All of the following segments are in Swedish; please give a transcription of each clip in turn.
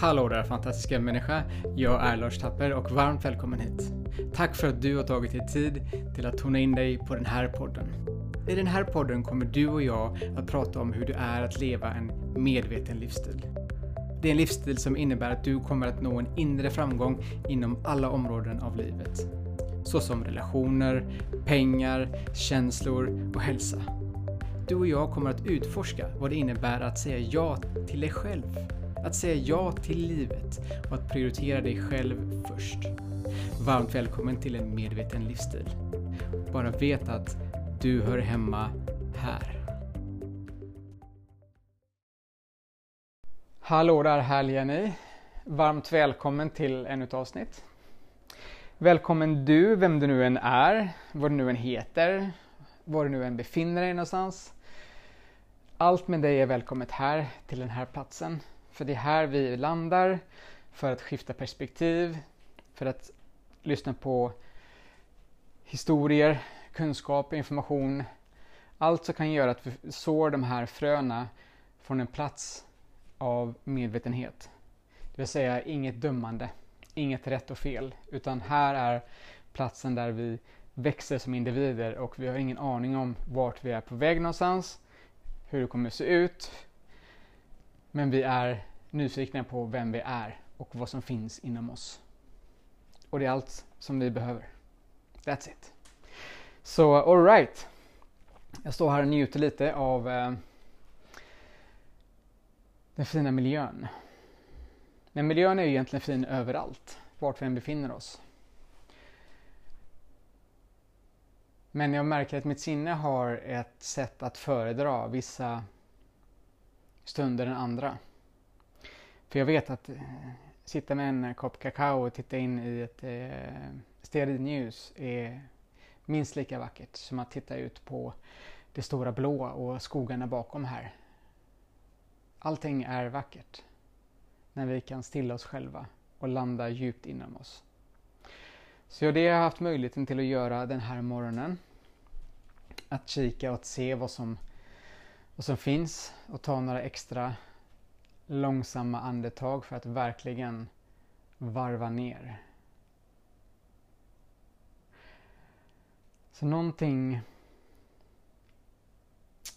Hallå där fantastiska människa! Jag är Lars Tapper och varmt välkommen hit. Tack för att du har tagit dig tid till att tona in dig på den här podden. I den här podden kommer du och jag att prata om hur det är att leva en medveten livsstil. Det är en livsstil som innebär att du kommer att nå en inre framgång inom alla områden av livet. Såsom relationer, pengar, känslor och hälsa. Du och jag kommer att utforska vad det innebär att säga ja till dig själv. Att säga ja till livet och att prioritera dig själv först. Varmt välkommen till en medveten livsstil. Bara vet att du hör hemma här. Hallå där härliga ni! Varmt välkommen till ännu ett avsnitt. Välkommen du, vem du nu än är, vad du nu än heter, var du nu än befinner dig någonstans. Allt med dig är välkommet här till den här platsen. För det är här vi landar för att skifta perspektiv, för att lyssna på historier, kunskap, information. Allt som kan göra att vi sår de här fröna från en plats av medvetenhet. Det vill säga inget dömande, inget rätt och fel, utan här är platsen där vi växer som individer och vi har ingen aning om vart vi är på väg någonstans, hur det kommer att se ut. Men vi är nyfikna på vem vi är och vad som finns inom oss. Och det är allt som vi behöver. That's it. Så alright. Jag står här och njuter lite av eh, den fina miljön. Men miljön är ju egentligen fin överallt, vart vi än befinner oss. Men jag märker att mitt sinne har ett sätt att föredra vissa stunder än andra. För jag vet att eh, sitta med en kopp kakao och titta in i ett eh, stearinljus är minst lika vackert som att titta ut på det stora blåa och skogarna bakom här. Allting är vackert när vi kan stilla oss själva och landa djupt inom oss. Så det har jag haft möjligheten till att göra den här morgonen. Att kika och att se vad som, och som finns och ta några extra långsamma andetag för att verkligen varva ner. Så någonting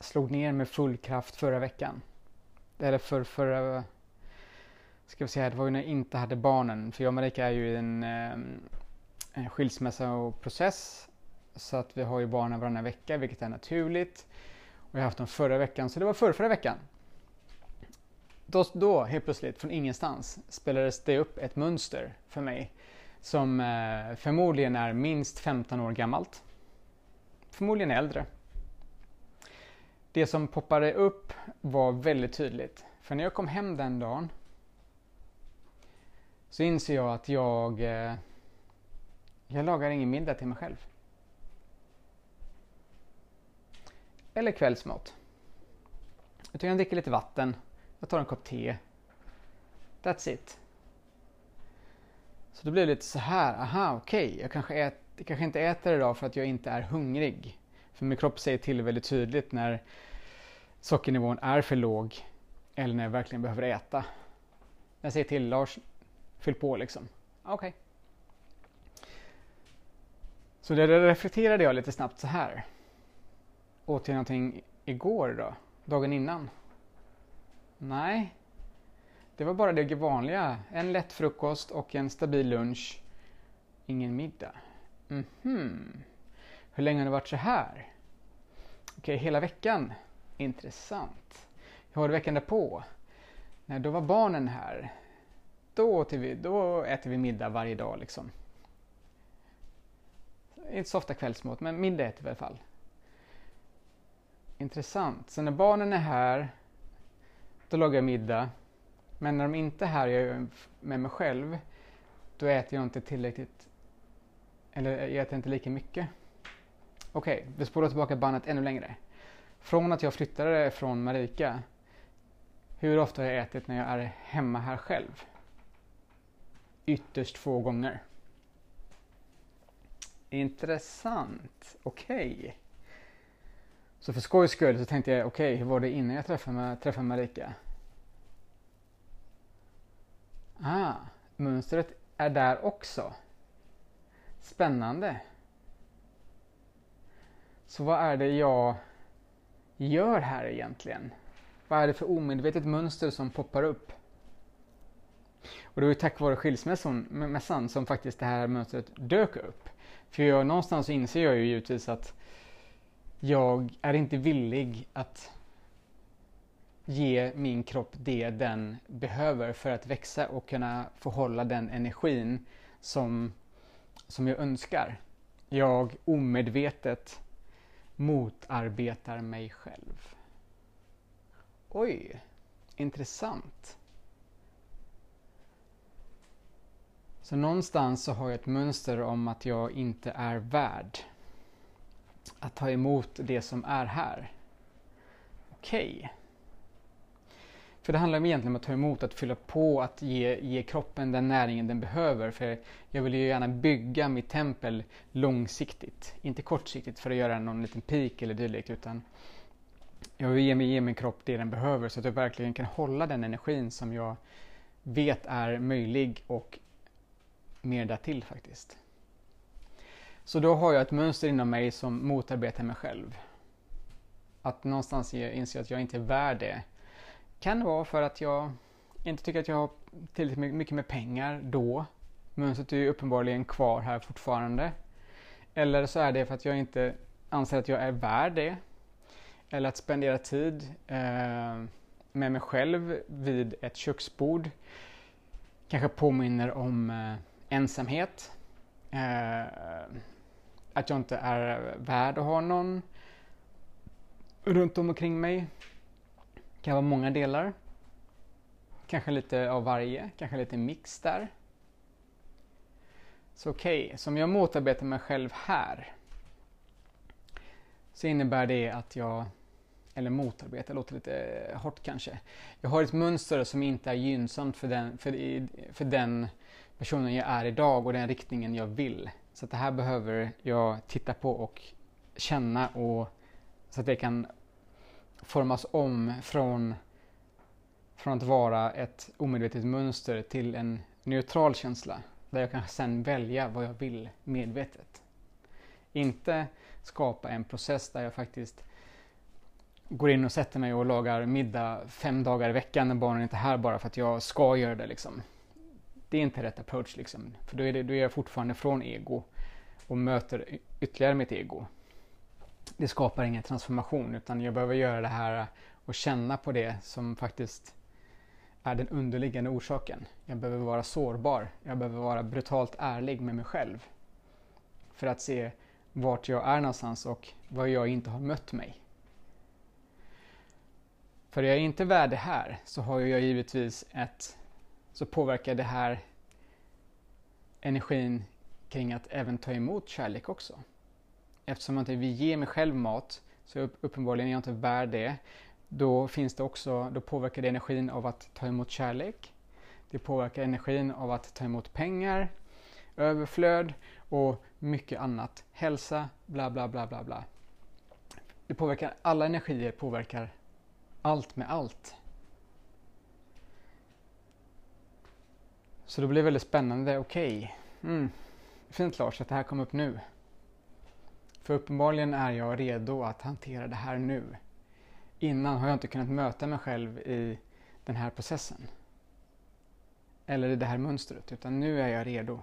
slog ner med full kraft förra veckan. Eller för förra... Ska vi säga, det var ju när jag inte hade barnen. För jag och Marika är ju i en, eh, en skilsmässa och process. Så att vi har ju barnen varannan vecka, vilket är naturligt. Och jag har haft dem förra veckan, så det var förra, förra veckan. Då, då helt plötsligt, från ingenstans, spelades det upp ett mönster för mig som eh, förmodligen är minst 15 år gammalt. Förmodligen äldre. Det som poppade upp var väldigt tydligt. För när jag kom hem den dagen så inser jag att jag, eh, jag lagar ingen middag till mig själv. Eller kvällsmat. Utan jag dricker lite vatten jag tar en kopp te. That's it. Så då blir det lite så här, aha okej, okay. jag, kanske ät, jag kanske inte äter idag för att jag inte är hungrig. För min kropp säger till väldigt tydligt när sockernivån är för låg eller när jag verkligen behöver äta. Jag säger till Lars, fyll på liksom. Okej. Okay. Så det reflekterade jag lite snabbt så här. Åt jag någonting igår då? Dagen innan? Nej. Det var bara det vanliga. En lätt frukost och en stabil lunch. Ingen middag. Mhm. Mm Hur länge har det varit så här? Okej, hela veckan. Intressant. Hur var det veckan därpå? Nej, då var barnen här. Då, vi, då äter vi middag varje dag liksom. Inte så ofta kvällsmat, men middag äter vi i alla fall. Intressant. Så när barnen är här då lagar jag middag. Men när de inte är här och jag är med mig själv, då äter jag inte tillräckligt, eller jag äter inte lika mycket. Okej, okay, vi spolar tillbaka bandet ännu längre. Från att jag flyttade från Marika, hur ofta har jag ätit när jag är hemma här själv? Ytterst få gånger. Intressant. Okej. Okay. Så för skojs skull så tänkte jag, okej, okay, hur var det innan jag träffade, träffade Marika? Ah, mönstret är där också. Spännande. Så vad är det jag gör här egentligen? Vad är det för omedvetet mönster som poppar upp? Och det var ju tack vare skilsmässan som faktiskt det här mönstret dök upp. För jag, någonstans så inser jag ju givetvis att jag är inte villig att ge min kropp det den behöver för att växa och kunna få hålla den energin som, som jag önskar. Jag omedvetet motarbetar mig själv. Oj, intressant. Så någonstans så har jag ett mönster om att jag inte är värd att ta emot det som är här. Okej. Okay. För det handlar egentligen om att ta emot, att fylla på, att ge, ge kroppen den näringen den behöver. För jag vill ju gärna bygga mitt tempel långsiktigt, inte kortsiktigt för att göra någon liten peak eller dylikt utan jag vill ge, ge min kropp det den behöver så att jag verkligen kan hålla den energin som jag vet är möjlig och mer därtill faktiskt. Så då har jag ett mönster inom mig som motarbetar mig själv. Att någonstans inse att jag inte är värd det. Kan vara för att jag inte tycker att jag har tillräckligt mycket med pengar då. Mönstret är ju uppenbarligen kvar här fortfarande. Eller så är det för att jag inte anser att jag är värd det. Eller att spendera tid eh, med mig själv vid ett köksbord kanske påminner om eh, ensamhet. Eh, att jag inte är värd att ha någon runt om omkring mig. Det kan vara många delar. Kanske lite av varje, kanske lite mix där. Så okej, okay. så om jag motarbetar mig själv här så innebär det att jag, eller motarbetar låter lite hårt kanske. Jag har ett mönster som inte är gynnsamt för den, för, för den personen jag är idag och den riktningen jag vill. Så det här behöver jag titta på och känna och så att det kan formas om från, från att vara ett omedvetet mönster till en neutral känsla där jag kan sen välja vad jag vill medvetet. Inte skapa en process där jag faktiskt går in och sätter mig och lagar middag fem dagar i veckan när barnen inte är här bara för att jag ska göra det. Liksom. Det är inte rätt approach liksom. För då är, det, då är jag fortfarande från ego och möter ytterligare mitt ego. Det skapar ingen transformation utan jag behöver göra det här och känna på det som faktiskt är den underliggande orsaken. Jag behöver vara sårbar. Jag behöver vara brutalt ärlig med mig själv. För att se vart jag är någonstans och vad jag inte har mött mig. För är jag inte värd det här så har jag givetvis ett så påverkar det här energin kring att även ta emot kärlek också. Eftersom jag inte vill ge mig själv mat, så uppenbarligen är jag inte värd det, då, finns det också, då påverkar det energin av att ta emot kärlek. Det påverkar energin av att ta emot pengar, överflöd och mycket annat. Hälsa, bla bla bla bla bla. Det påverkar, alla energier påverkar allt med allt. Så det blir väldigt spännande. Okej, okay. mm. fint Lars att det här kom upp nu. För uppenbarligen är jag redo att hantera det här nu. Innan har jag inte kunnat möta mig själv i den här processen. Eller i det här mönstret, utan nu är jag redo.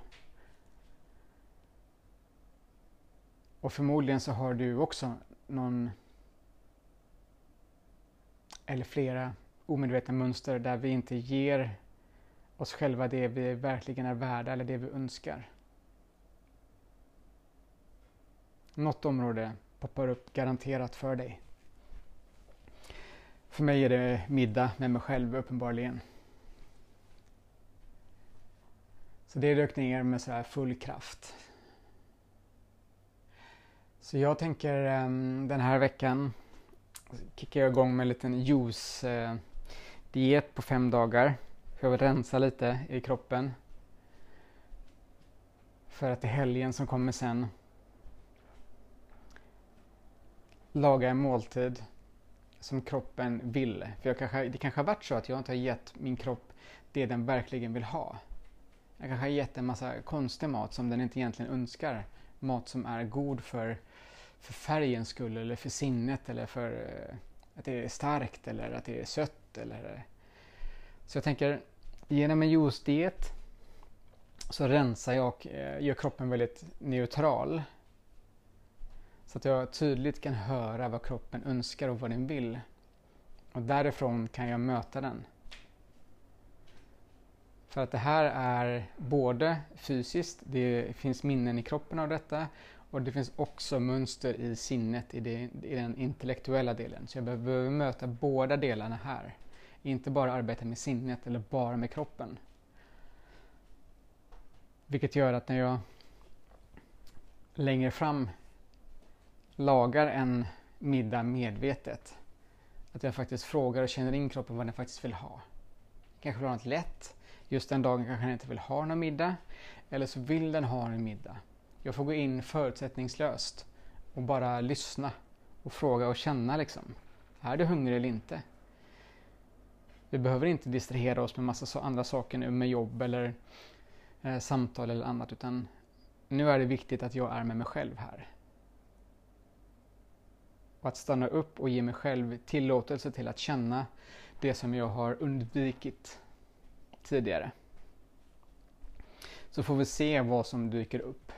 Och förmodligen så har du också någon eller flera omedvetna mönster där vi inte ger oss själva det vi verkligen är värda eller det vi önskar. Något område poppar upp garanterat för dig. För mig är det middag med mig själv uppenbarligen. Så det dök ner med så här full kraft. Så jag tänker ehm, den här veckan kickar jag igång med en liten juice-diet eh, på fem dagar. För jag vill rensa lite i kroppen. För att i helgen som kommer sen laga en måltid som kroppen vill. För jag kanske, det kanske har varit så att jag inte har gett min kropp det den verkligen vill ha. Jag kanske har gett en massa konstig mat som den inte egentligen önskar. Mat som är god för, för färgens skull eller för sinnet eller för eh, att det är starkt eller att det är sött. Eller, så jag tänker, genom en juicediet så rensar jag och eh, gör kroppen väldigt neutral. Så att jag tydligt kan höra vad kroppen önskar och vad den vill. Och därifrån kan jag möta den. För att det här är både fysiskt, det finns minnen i kroppen av detta och det finns också mönster i sinnet i, det, i den intellektuella delen. Så jag behöver möta båda delarna här. Inte bara arbeta med sinnet eller bara med kroppen. Vilket gör att när jag längre fram lagar en middag medvetet, att jag faktiskt frågar och känner in kroppen vad den faktiskt vill ha. Kanske vill ha något lätt, Just den dagen kanske den inte vill ha någon middag. Eller så vill den ha en middag. Jag får gå in förutsättningslöst och bara lyssna och fråga och känna liksom. Är du hungrig eller inte? Vi behöver inte distrahera oss med massa andra saker nu med jobb eller eh, samtal eller annat utan nu är det viktigt att jag är med mig själv här. Och att stanna upp och ge mig själv tillåtelse till att känna det som jag har undvikit tidigare. Så får vi se vad som dyker upp.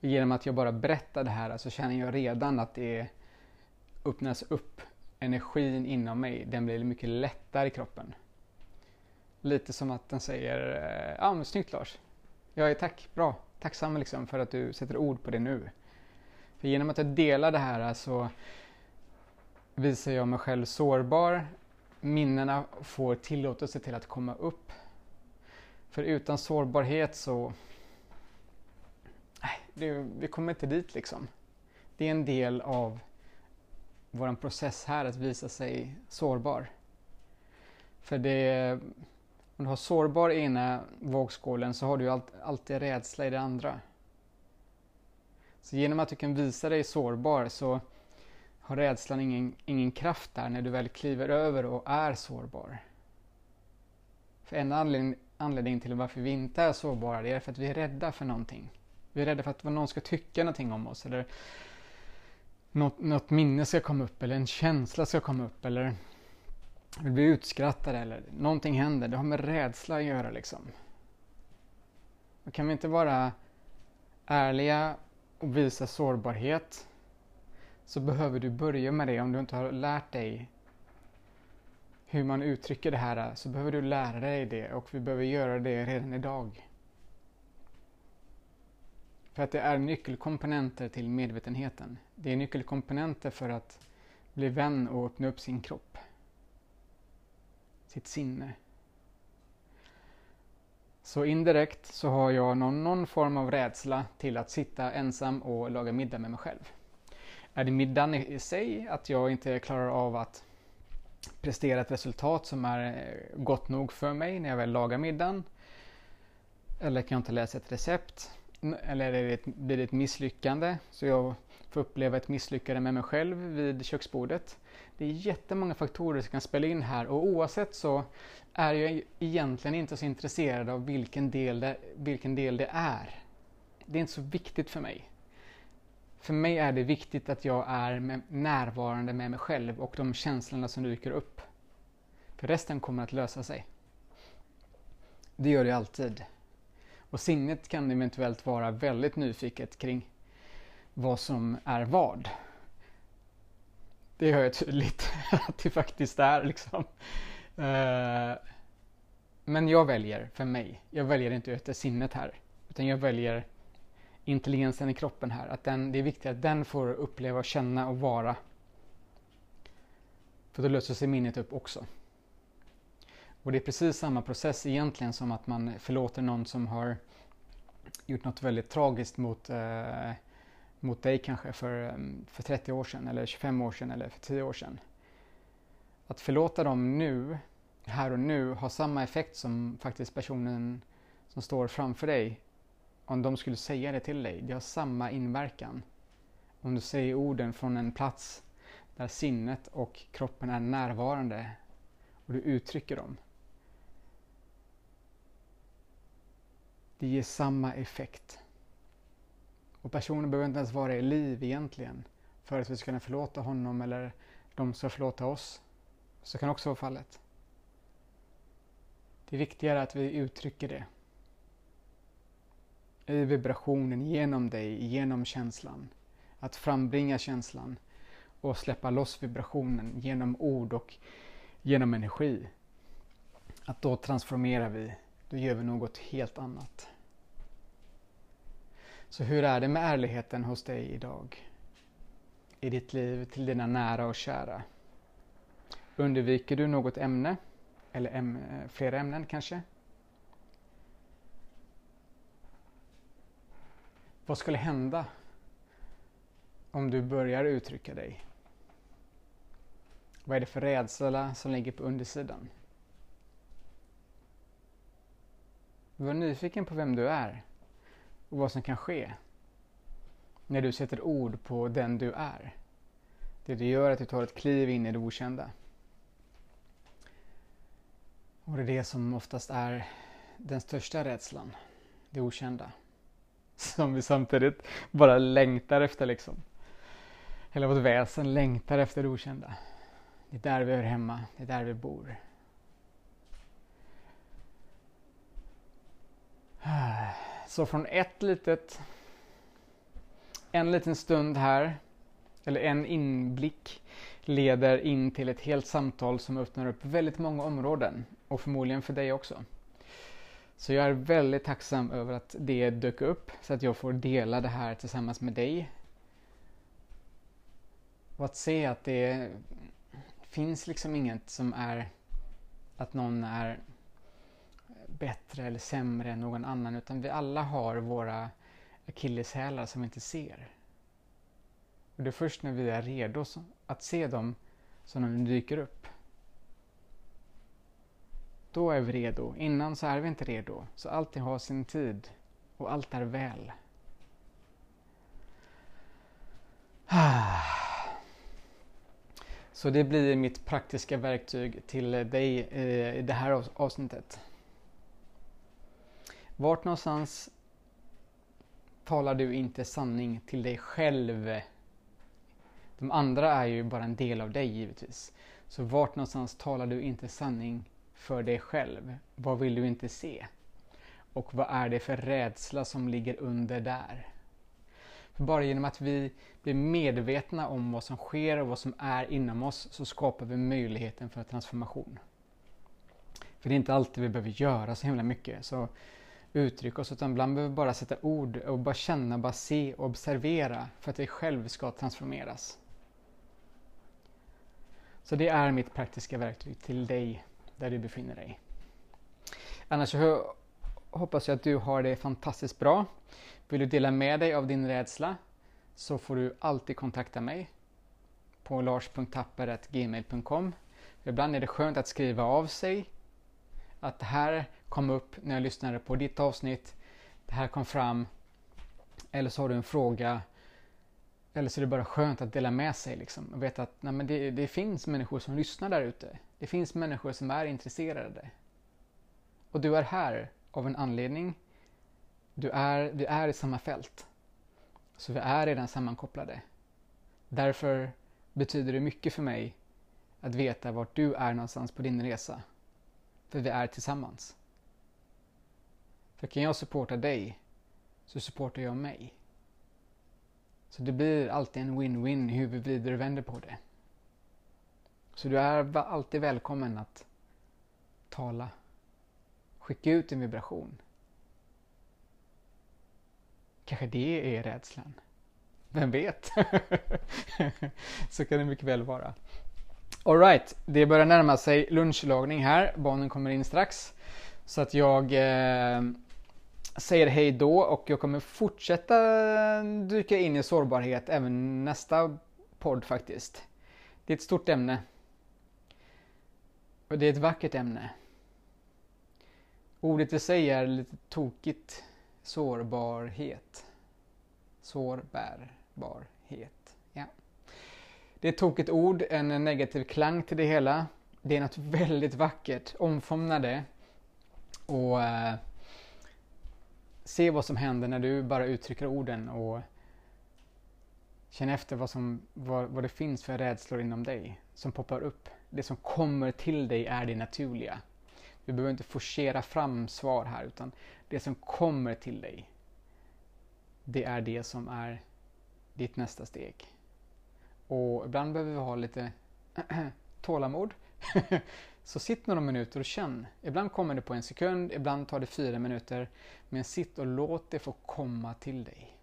genom att jag bara berättar det här så känner jag redan att det öppnas upp. Energin inom mig, den blir mycket lättare i kroppen. Lite som att den säger, eh, ja men snyggt Lars. Jag är tack, bra, tacksam liksom för att du sätter ord på det nu. För genom att jag delar det här eh, så visar jag mig själv sårbar minnena får tillåtelse till att komma upp. För utan sårbarhet så... Nej, det, vi kommer inte dit liksom. Det är en del av vår process här att visa sig sårbar. För det, om du har sårbar i ena vågskålen så har du allt, alltid rädsla i det andra. Så genom att du kan visa dig sårbar så har rädslan ingen, ingen kraft där när du väl kliver över och är sårbar. För en anledning, anledning till varför vi inte är sårbara det är för att vi är rädda för någonting. Vi är rädda för att någon ska tycka någonting om oss eller något, något minne ska komma upp eller en känsla ska komma upp eller vi blir utskrattade eller någonting händer. Det har med rädsla att göra liksom. Och kan vi inte vara ärliga och visa sårbarhet så behöver du börja med det om du inte har lärt dig hur man uttrycker det här så behöver du lära dig det och vi behöver göra det redan idag. För att det är nyckelkomponenter till medvetenheten. Det är nyckelkomponenter för att bli vän och öppna upp sin kropp. Sitt sinne. Så indirekt så har jag någon, någon form av rädsla till att sitta ensam och laga middag med mig själv. Är det middagen i sig, att jag inte klarar av att prestera ett resultat som är eh, gott nog för mig när jag väl lagar middagen? Eller kan jag inte läsa ett recept? Eller är det ett, blir det ett misslyckande så jag får uppleva ett misslyckande med mig själv vid köksbordet? Det är jättemånga faktorer som kan spela in här och oavsett så är jag egentligen inte så intresserad av vilken del det, vilken del det är. Det är inte så viktigt för mig. För mig är det viktigt att jag är med, närvarande med mig själv och de känslorna som dyker upp. För resten kommer att lösa sig. Det gör det alltid. Och sinnet kan eventuellt vara väldigt nyfiket kring vad som är vad. Det hör jag tydligt att det faktiskt är liksom. Eh, men jag väljer för mig. Jag väljer inte efter sinnet här. Utan jag väljer intelligensen i kroppen här. Att den, det är viktigt att den får uppleva, känna och vara. För då löser sig minnet upp också. Och det är precis samma process egentligen som att man förlåter någon som har gjort något väldigt tragiskt mot, eh, mot dig kanske för, eh, för 30 år sedan eller 25 år sedan eller för 10 år sedan. Att förlåta dem nu, här och nu, har samma effekt som faktiskt personen som står framför dig om de skulle säga det till dig, det har samma inverkan. Om du säger orden från en plats där sinnet och kroppen är närvarande och du uttrycker dem. Det ger samma effekt. Och personen behöver inte ens vara i liv egentligen för att vi ska kunna förlåta honom eller de ska förlåta oss. Så kan också vara fallet. Det är viktigare att vi uttrycker det. I vibrationen, genom dig, genom känslan. Att frambringa känslan och släppa loss vibrationen genom ord och genom energi. Att då transformerar vi, då gör vi något helt annat. Så hur är det med ärligheten hos dig idag? I ditt liv till dina nära och kära? Undviker du något ämne? Eller äm flera ämnen kanske? Vad skulle hända om du börjar uttrycka dig? Vad är det för rädsla som ligger på undersidan? Var nyfiken på vem du är och vad som kan ske när du sätter ord på den du är. Det du gör är att du tar ett kliv in i det okända. Och det är det som oftast är den största rädslan, det okända. Som vi samtidigt bara längtar efter liksom. Hela vårt väsen längtar efter det okända. Det är där vi hör hemma, det är där vi bor. Så från ett litet, en liten stund här, eller en inblick, leder in till ett helt samtal som öppnar upp väldigt många områden och förmodligen för dig också. Så jag är väldigt tacksam över att det dök upp så att jag får dela det här tillsammans med dig. Och att se att det finns liksom inget som är att någon är bättre eller sämre än någon annan utan vi alla har våra akilleshälar som vi inte ser. Och det är först när vi är redo att se dem som de dyker upp. Då är vi redo. Innan så är vi inte redo. Så allting har sin tid och allt är väl. Så det blir mitt praktiska verktyg till dig eh, i det här avsnittet. Vart någonstans talar du inte sanning till dig själv? De andra är ju bara en del av dig givetvis. Så vart någonstans talar du inte sanning för dig själv? Vad vill du inte se? Och vad är det för rädsla som ligger under där? För bara genom att vi blir medvetna om vad som sker och vad som är inom oss så skapar vi möjligheten för transformation. För det är inte alltid vi behöver göra så himla mycket. Så uttrycka oss utan ibland behöver vi bara sätta ord och bara känna, bara se och observera för att vi själv ska transformeras. Så det är mitt praktiska verktyg till dig där du befinner dig. Annars så hoppas jag att du har det fantastiskt bra. Vill du dela med dig av din rädsla så får du alltid kontakta mig på lars.tapper.gmail.com. Ibland är det skönt att skriva av sig att det här kom upp när jag lyssnade på ditt avsnitt. Det här kom fram. Eller så har du en fråga. Eller så är det bara skönt att dela med sig liksom. Och veta att nej, men det, det finns människor som lyssnar där ute. Det finns människor som är intresserade. Och du är här av en anledning. Du är, vi är i samma fält. Så vi är redan sammankopplade. Därför betyder det mycket för mig att veta vart du är någonstans på din resa. För vi är tillsammans. För kan jag supporta dig så supportar jag mig. Så det blir alltid en win-win hur vi vrider och vänder på det. Så du är alltid välkommen att tala. Skicka ut en vibration. Kanske det är rädslan. Vem vet? så kan det mycket väl vara. Alright, det börjar närma sig lunchlagning här. Barnen kommer in strax. Så att jag eh, säger hej då och jag kommer fortsätta dyka in i sårbarhet även nästa podd faktiskt. Det är ett stort ämne. Och det är ett vackert ämne. Ordet i sig är lite tokigt. Sårbarhet. Sårbärbarhet. Ja. det är ett tokigt ord, en negativ klang till det hela. Det är något väldigt vackert. Omfamna det. Och eh, se vad som händer när du bara uttrycker orden och känn efter vad, som, vad, vad det finns för rädslor inom dig som poppar upp. Det som kommer till dig är det naturliga. Du behöver inte forcera fram svar här utan det som kommer till dig det är det som är ditt nästa steg. Och ibland behöver vi ha lite tålamod. Så sitt några minuter och känn. Ibland kommer det på en sekund, ibland tar det fyra minuter. Men sitt och låt det få komma till dig.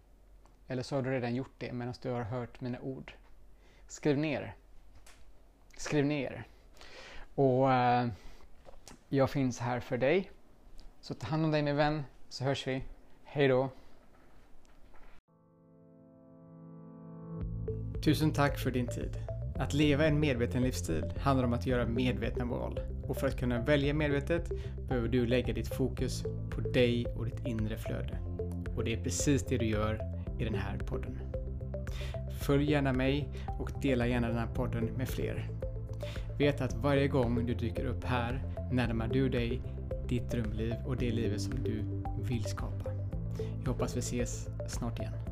Eller så har du redan gjort det medan du har hört mina ord. Skriv ner. Skriv ner. Och eh, jag finns här för dig. Så ta hand om dig min vän, så hörs vi. Hej då! Tusen tack för din tid. Att leva en medveten livsstil handlar om att göra medvetna val. Och för att kunna välja medvetet behöver du lägga ditt fokus på dig och ditt inre flöde. Och det är precis det du gör i den här podden. Följ gärna mig och dela gärna den här podden med fler. Vet att varje gång du dyker upp här närmar du dig ditt drömliv och det livet som du vill skapa. Jag hoppas vi ses snart igen.